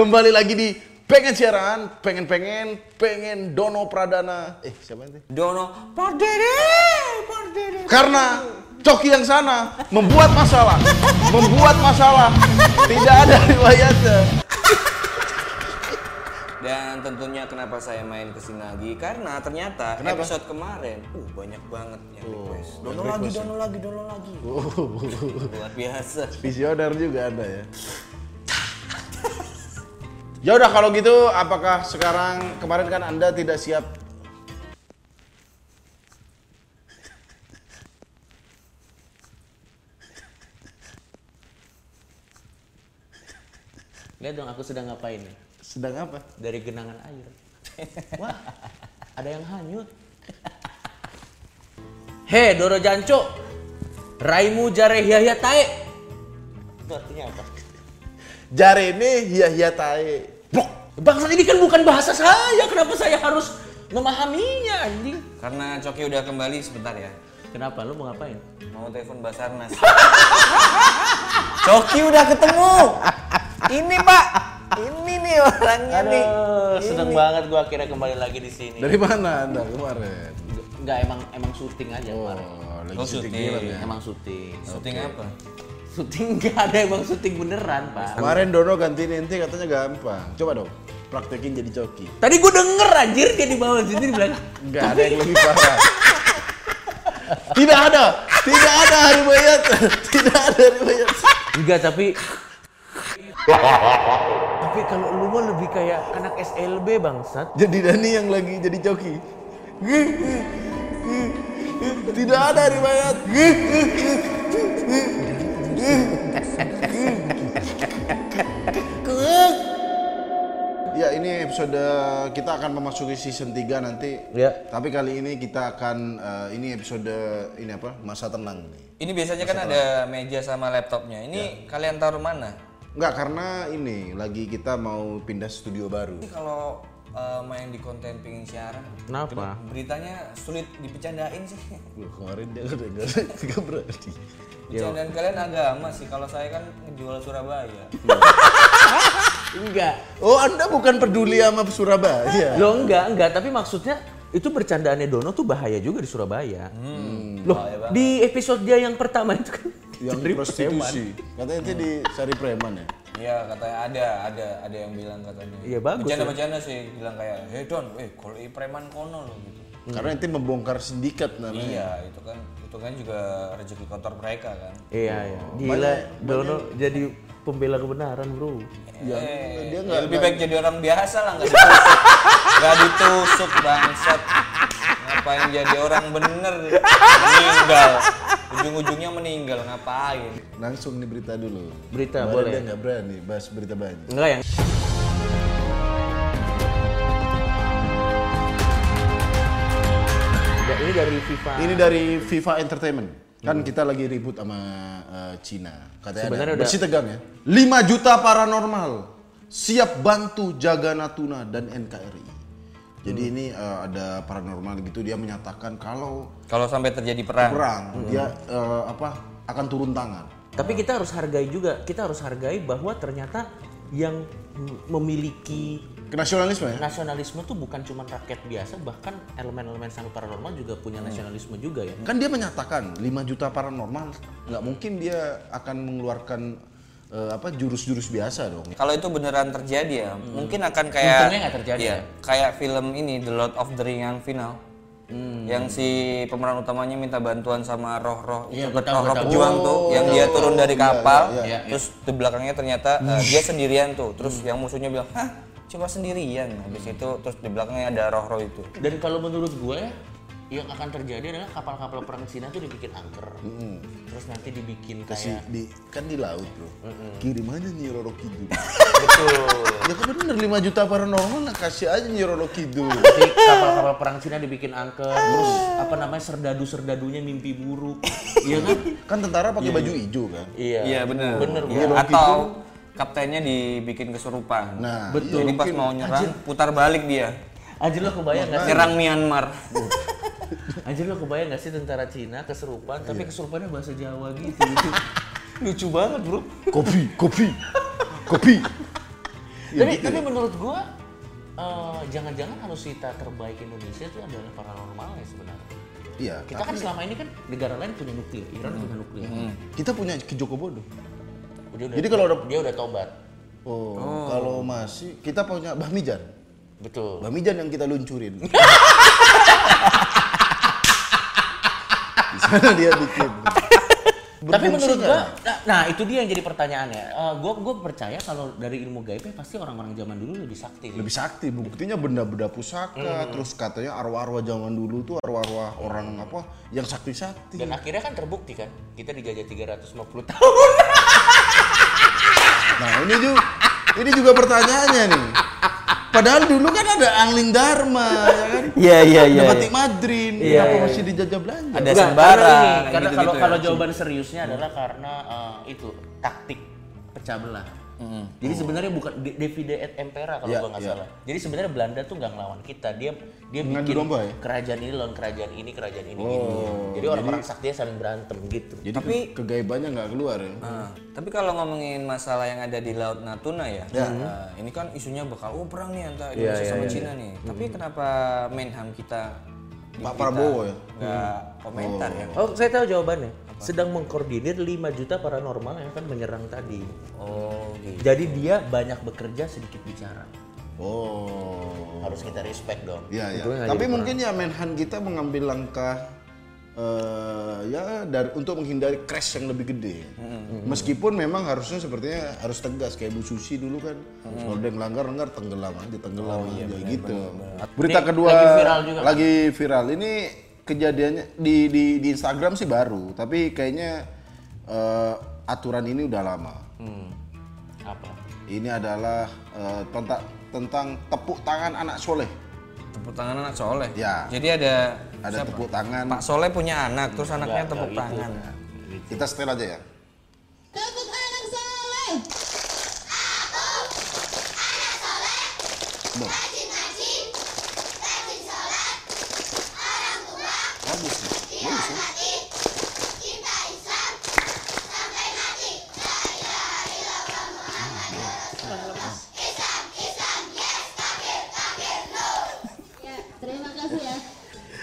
Kembali lagi di pengen siaran, pengen pengen, pengen Dono Pradana. Eh siapa itu? Dono, Pardede, Pardede. Karena Coki yang sana membuat masalah, membuat masalah. Tidak ada riwayatnya. Dan tentunya kenapa saya main ke sini lagi? Karena ternyata Kenapa? episode kemarin, uh banyak banget yang request. yang Dono lagi, dono lagi, dono lagi. Luar biasa. Visioner juga ada ya. Ya udah kalau gitu, apakah sekarang kemarin kan anda tidak siap? Lihat dong aku sedang ngapain nih. Sedang apa? Dari genangan air. Wah, ada yang hanyut. He, Doro Janco. Raimu jare hiya tae. Itu artinya apa? Jare ini hia tae. Bangsa ini kan bukan bahasa saya. Kenapa saya harus memahaminya anjing? Karena Coki udah kembali sebentar ya. Kenapa lu mau ngapain? Mau telepon Basarnas. Coki udah ketemu. Ini Pak. Ini nih orangnya nih. Aduh, seneng banget gua akhirnya kembali lagi di sini. Dari mana anda kemarin? Enggak emang emang syuting aja kemarin. Oh, lagi Oh, syuting syuting. ya. Emang syuting. Syuting apa? Syuting enggak ada emang syuting beneran, Pak. Kemarin Dono gantiin ente katanya gampang. Coba dong, praktekin jadi coki. Tadi gue denger anjir dia di bawah sini bilang, Enggak ada yang lebih parah. tidak ada, tidak ada riwayat, tidak ada riwayat. Enggak, tapi tapi kalau lu mah lebih kayak anak SLB bangsat. Jadi Dani yang lagi jadi coki. Tidak ada riwayat. Ya ini episode kita akan memasuki season 3 nanti. Ya. Tapi kali ini kita akan eh, ini episode ini apa? Masa tenang nih. Ini biasanya kan ada meja sama laptopnya. Ini kalian taruh mana? Enggak karena ini lagi kita mau pindah studio baru. Ini kalau uh, main di konten pingin siaran, Kenapa? beritanya sulit dipecandain sih. Loh, kemarin dia udah enggak, enggak berani. Bercandaan kalian agama sih. Kalau saya kan ngejual Surabaya. Enggak. Oh, Anda bukan peduli sama Surabaya. Lo enggak, enggak, tapi maksudnya itu bercandaannya Dono tuh bahaya juga di Surabaya. Loh, di episode dia yang pertama itu kan Yang cari prostitusi. Katanya itu di Sari Preman ya. Iya katanya ada ada ada yang bilang katanya. Iya, bagus Bercanda-bercanda sih bilang kayak, hei Don, eh kalau i preman kono lo gitu. Karena itu membongkar sindikat namanya. Iya itu kan itu kan juga rezeki kotor mereka kan. Iya, iya. Gila, Dono jadi pembela kebenaran, Bro. Ya, Eh, dia ya nggak lebih baik jadi orang biasa lah nggak ditusuk, nggak ditusuk bangsat. Ngapain jadi orang bener meninggal, ujung-ujungnya meninggal ngapain? langsung nih berita dulu. Berita, Kemarin boleh. Dia nggak berani bahas berita banyak. Enggak yang Ya, ini dari FIFA. Ini dari FIFA Entertainment. Kan kita lagi ribut sama eh, Cina. Katanya Sebenarnya ada, udah- bersih tegang ya. 5 juta paranormal siap bantu jaga Natuna dan NKRI. Jadi ini eh, ada paranormal gitu dia menyatakan kalau Kalau sampai terjadi perang, perang dia eh, apa akan turun tangan. Tapi kita harus hargai juga, kita harus hargai bahwa ternyata yang memiliki Kenasionalisme ya? nasionalisme tuh bukan cuma rakyat biasa, bahkan elemen-elemen sangat paranormal juga punya nasionalisme juga ya. Kan dia menyatakan 5 juta paranormal nggak mungkin dia akan mengeluarkan eh, apa jurus-jurus biasa dong. Kalau itu beneran terjadi ya, mungkin akan kayak Untungnya nggak terjadi iya, ya. kayak film ini The Lord of the Ring yang final. Hmm. Yang si pemeran utamanya minta bantuan sama roh-roh Iya, tahu, roh-roh pejuang tuh, Oh, yang iya, dia iya, turun dari iya, kapal, iya, iya. terus di belakangnya ternyata eh, dia sendirian tuh, terus yang musuhnya bilang, hah, coba sendirian. Habis itu terus di belakangnya ada roh-roh itu. Dan kalau menurut gue ya, yang akan terjadi adalah kapal-kapal perang Cina tuh dibikin angker. Terus nanti dibikin Kasih kayak di kan di laut bro. Kirimannya Nyi Roro Kidul. betul. ya kan bener 5 juta paranormal nah kasih aja Nyi Roro Kidul. Nanti kapal-kapal perang Cina dibikin angker, terus apa namanya serdadu-serdadunya mimpi buruk. Iya kan? kan tentara pakai baju hijau kan. Iya. Iya bener. Bener, Iya, Bro. Atau kaptennya dibikin kesurupan. Nah, Betul. Jadi pas mau nyerang putar balik dia. Anjir lo kebayang gak sih? Nyerang Myanmar. Anjir lo kebayang gak sih tentara Cina keserupan, tapi keserupannya bahasa Jawa gitu. lucu. Lucu banget bro. Kopi, kopi, kopi. Ya, tapi, gitu tapi ya. menurut gua, eh, jangan-jangan alusita terbaik Indonesia itu adalah paranormalnya sebenarnya. Iya. Kita kan selama ini kan negara lain punya nuklir, Iran punya nuklir. Kita punya Ki Joko Bodo. Udah, Jadi kalau ada- dia udah tobat. Oh, kalau masih kita punya Bahmijan. Betul. Bahmijan yang kita luncurin. Di sana dia bikin. Tapi menurut gua, nah, nah itu dia yang jadi pertanyaannya. Eh, gua gua percaya kalau dari ilmu gaibnya pasti orang-orang zaman dulu lebih sakti. sih. lebih sakti buktinya benda-benda pusaka terus katanya arwah-arwah zaman dulu tuh arwah-arwah orang apa yang sakti-sakti Dan akhirnya kan terbukti kan, kita dijajah 350 tahun. nah ini juga ini juga pertanyaannya nih padahal dulu kan ada angling dharma ya kan Iya iya ada batik madrin Iya, kenapa iya, masih dijajah belanja Ada Enggak, sembara, karena ini, karena gitu-gitu kalau ya. kalau jawaban seriusnya adalah karena eh, itu taktik pecah belah. Jadi sebenarnya bukan de- divide et impera kalau Iya, gua nggak iya. salah. Jadi sebenarnya Belanda tuh nggak ngelawan kita, dia dia Mengadu bikin domba ya? kerajaan ini lawan kerajaan ini, kerajaan ini Oh, gitu. Jadi orang-orang saktinya saling berantem gitu. jadi ke- kegaibannya nggak keluar ya Nah, tapi kalau ngomongin masalah yang ada di Laut Natuna ya, nah, ini kan isunya bakal oh perang nih antara Indonesia sama Cina nih. Tapi kenapa Menham kita Pak Prabowo ya? nggak komentar ya? Oh, saya tahu jawabannya. Sedang mengkoordinir 5 juta paranormal yang akan menyerang tadi. Oh gitu. Jadi dia banyak bekerja, sedikit bicara. oh. Harus kita respect dong. ya ya Untungnya nggak tapi mungkin ya Menhan kita mengambil langkah eh, ya dari untuk menghindari crash yang lebih gede. Meskipun memang harusnya sepertinya harus tegas kayak Bu Susi dulu kan. Kalau ada yang langgar langgar tenggelam aja tenggelam aja gitu. berita Ini kedua lagi viral juga. lagi viral. Ini kejadiannya di di di Instagram sih baru tapi kayaknya eh, aturan ini udah lama Hmm. Apa? ini adalah eh, tentang tentang tepuk tangan anak soleh Tepuk tangan anak soleh. Ya. Jadi ada ada siapa? tepuk tangan Pak Soleh punya anak, terus anaknya tepuk gitu. tangan. kita setel aja ya Tepuk anak soleh. Bang. Rajin ngaji, rajin sholat, orang tua, bagus nih bagus ya mati, cinta Islam, sampai mati. La ilaha illallah Muhammad Rasulullah. Islam, Islam, yes, kafir, kafir, no. Ya, terima kasih ya.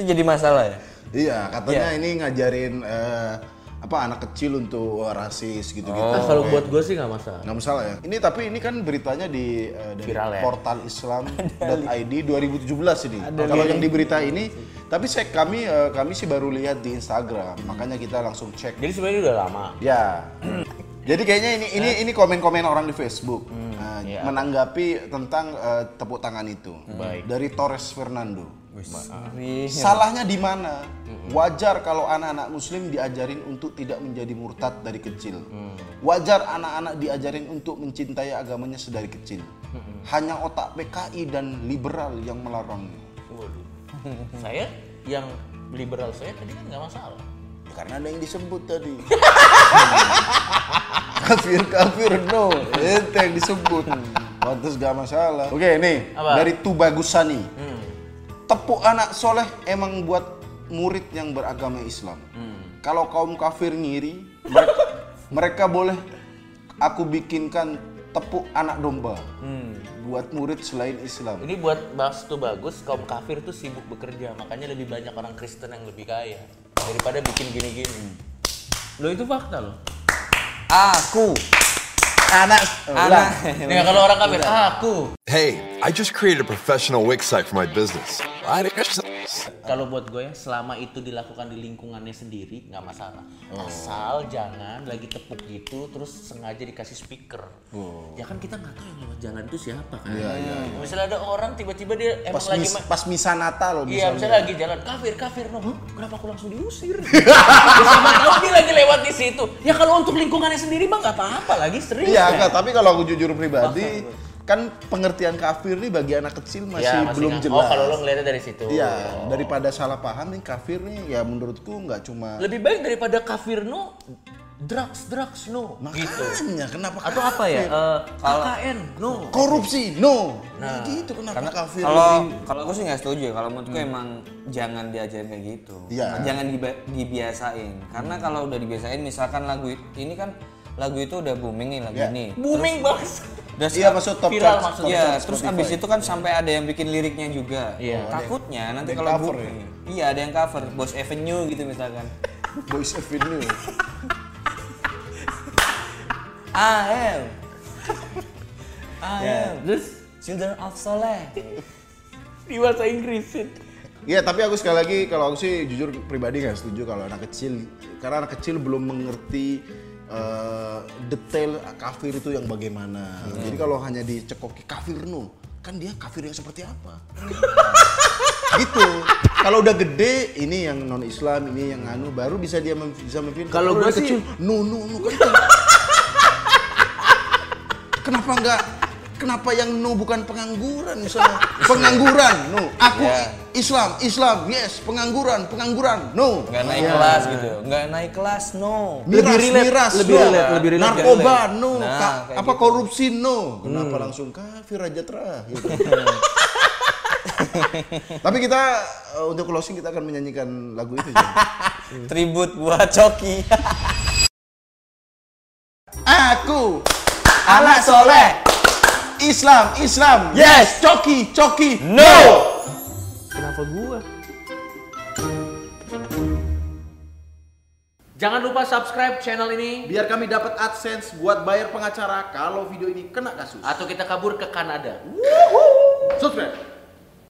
Itu jadi masalah ya? iya katanya ini ngajarin eh, apa anak kecil untuk wah, rasis gitu gitu Nah, kalau buat gue sih nggak masalah. nggak masalah ya ini tapi ini kan beritanya di eh, dari Viral ya? portal islam.id 2017 ini kalau yang di berita ini tapi saya kami eh, kami sih baru lihat di Instagram makanya kita langsung cek Jadi sebenarnya udah lama. Ya. Jadi kayaknya ini ini ini komen-komen orang di Facebook Nah, iya. menanggapi tentang eh, tepuk tangan itu. Baik. Dari Torres Fernando. Ngeri. Salahnya di mana? Wajar kalau anak-anak muslim diajarin untuk tidak menjadi murtad dari kecil. Wajar anak-anak diajarin untuk mencintai agamanya sedari kecil. Hanya otak PKI dan liberal yang melarangnya. Waduh. saya yang liberal saya tadi kan nggak masalah. Karena ada yang disebut tadi. kafir kafir no, itu yang disebut. Pantes gak masalah. Oke nih Apa? dari Tubagusani. Hmm. Tepuk anak soleh emang buat murid yang beragama Islam. Hmm. Kalau kaum kafir ngiri, mereka, mereka boleh aku bikinkan tepuk anak domba Hmm. buat murid selain Islam. Ini buat bahas tuh bagus, kaum kafir tuh sibuk bekerja, makanya lebih banyak orang Kristen yang lebih kaya daripada bikin gini-gini. Lo itu fakta loh. Aku. Anak, Anak. Nih kalau orang kafir, aku. Hey, I just created a professional Wix site for my business. Kalau buat gue ya selama itu dilakukan di lingkungannya sendiri nggak masalah. Asal jangan lagi tepuk gitu terus sengaja dikasih speaker. Ya kan kita nggak tahu yang lewat jalan itu siapa kan. Iya, iya, Misalnya ada orang tiba-tiba dia emang Pas, lagi mis- pas misa Natal Iya, misalnya. misalnya lagi jalan kafir, kafir, no. Hah? Kenapa aku langsung diusir? ya, siapa tahu dia lagi lewat di situ. Ya kalau untuk lingkungannya sendiri mah nggak apa-apa lagi serius. Iya, ya. enggak, tapi kalau aku jujur pribadi, kan pengertian kafir nih bagi anak kecil masih, Ya, masih belum jelas. Oh, kalau lo ngeliatnya dari situ. Iya, daripada salah paham nih kafir nih ya menurutku nggak cuma Lebih baik daripada kafir no, drugs drugs no. gitu. makanya kenapa Atau apa ya? Eh, KKN no. korupsi no. Nah, gitu kenapa Karena kafir kalau lebih- kalau aku sih nggak setuju ya. Kalau menurutku emang jangan diajarin kayak gitu. Iya. Jangan dibiasain. Karena kalau udah dibiasain misalkan lagu ini kan lagu itu udah booming nih lagu Iya. ini. Booming banget. Udah Iya maksud top Viral chart, maksudnya. top Iya, chart terus abis itu kan sampai ada yang bikin liriknya juga. Iya. Takutnya nanti ada yang kalau cover ya? iya ada yang cover, Boss Avenue gitu misalkan. Boys Avenue. I am, I Ya. am Terus children of Soleh. di bahasa Inggrisin. Iya, tapi aku sekali lagi kalau aku sih jujur pribadi nggak setuju kalau anak kecil karena anak kecil belum mengerti eh, detail kafir itu yang bagaimana. Jadi kalau hanya dicekoki kafir no, kan dia kafir yang seperti apa? gitu. Kalau udah gede ini yang non Islam, ini yang anu baru bisa dia mem- bisa memfilter. Kalau sih- kecil, no no no kan itu. Kenapa enggak Kenapa yang no bukan pengangguran misalnya? Pengangguran, no. Aku Iya. Islam, Islam, yes. Pengangguran, pengangguran, no. Nggak naik kelas gitu, nggak naik kelas no. Miras, relate, miras, lebih no. relate, lebih relate, Narkoba, relate. no. Nah, Ka- apa gitu. korupsi, no. Kenapa langsung kafir aja terah? Gitu. Tapi kita eh, untuk closing kita akan menyanyikan lagu itu. Tribut buat Coki. Aku anak soleh. Islam, Islam. Yes, coki, coki. no. Kenapa gua? Jangan lupa subscribe channel ini Biar kami dapat AdSense buat bayar pengacara kalau video ini kena kasus. atau kita kabur ke Kanada. Subscribe.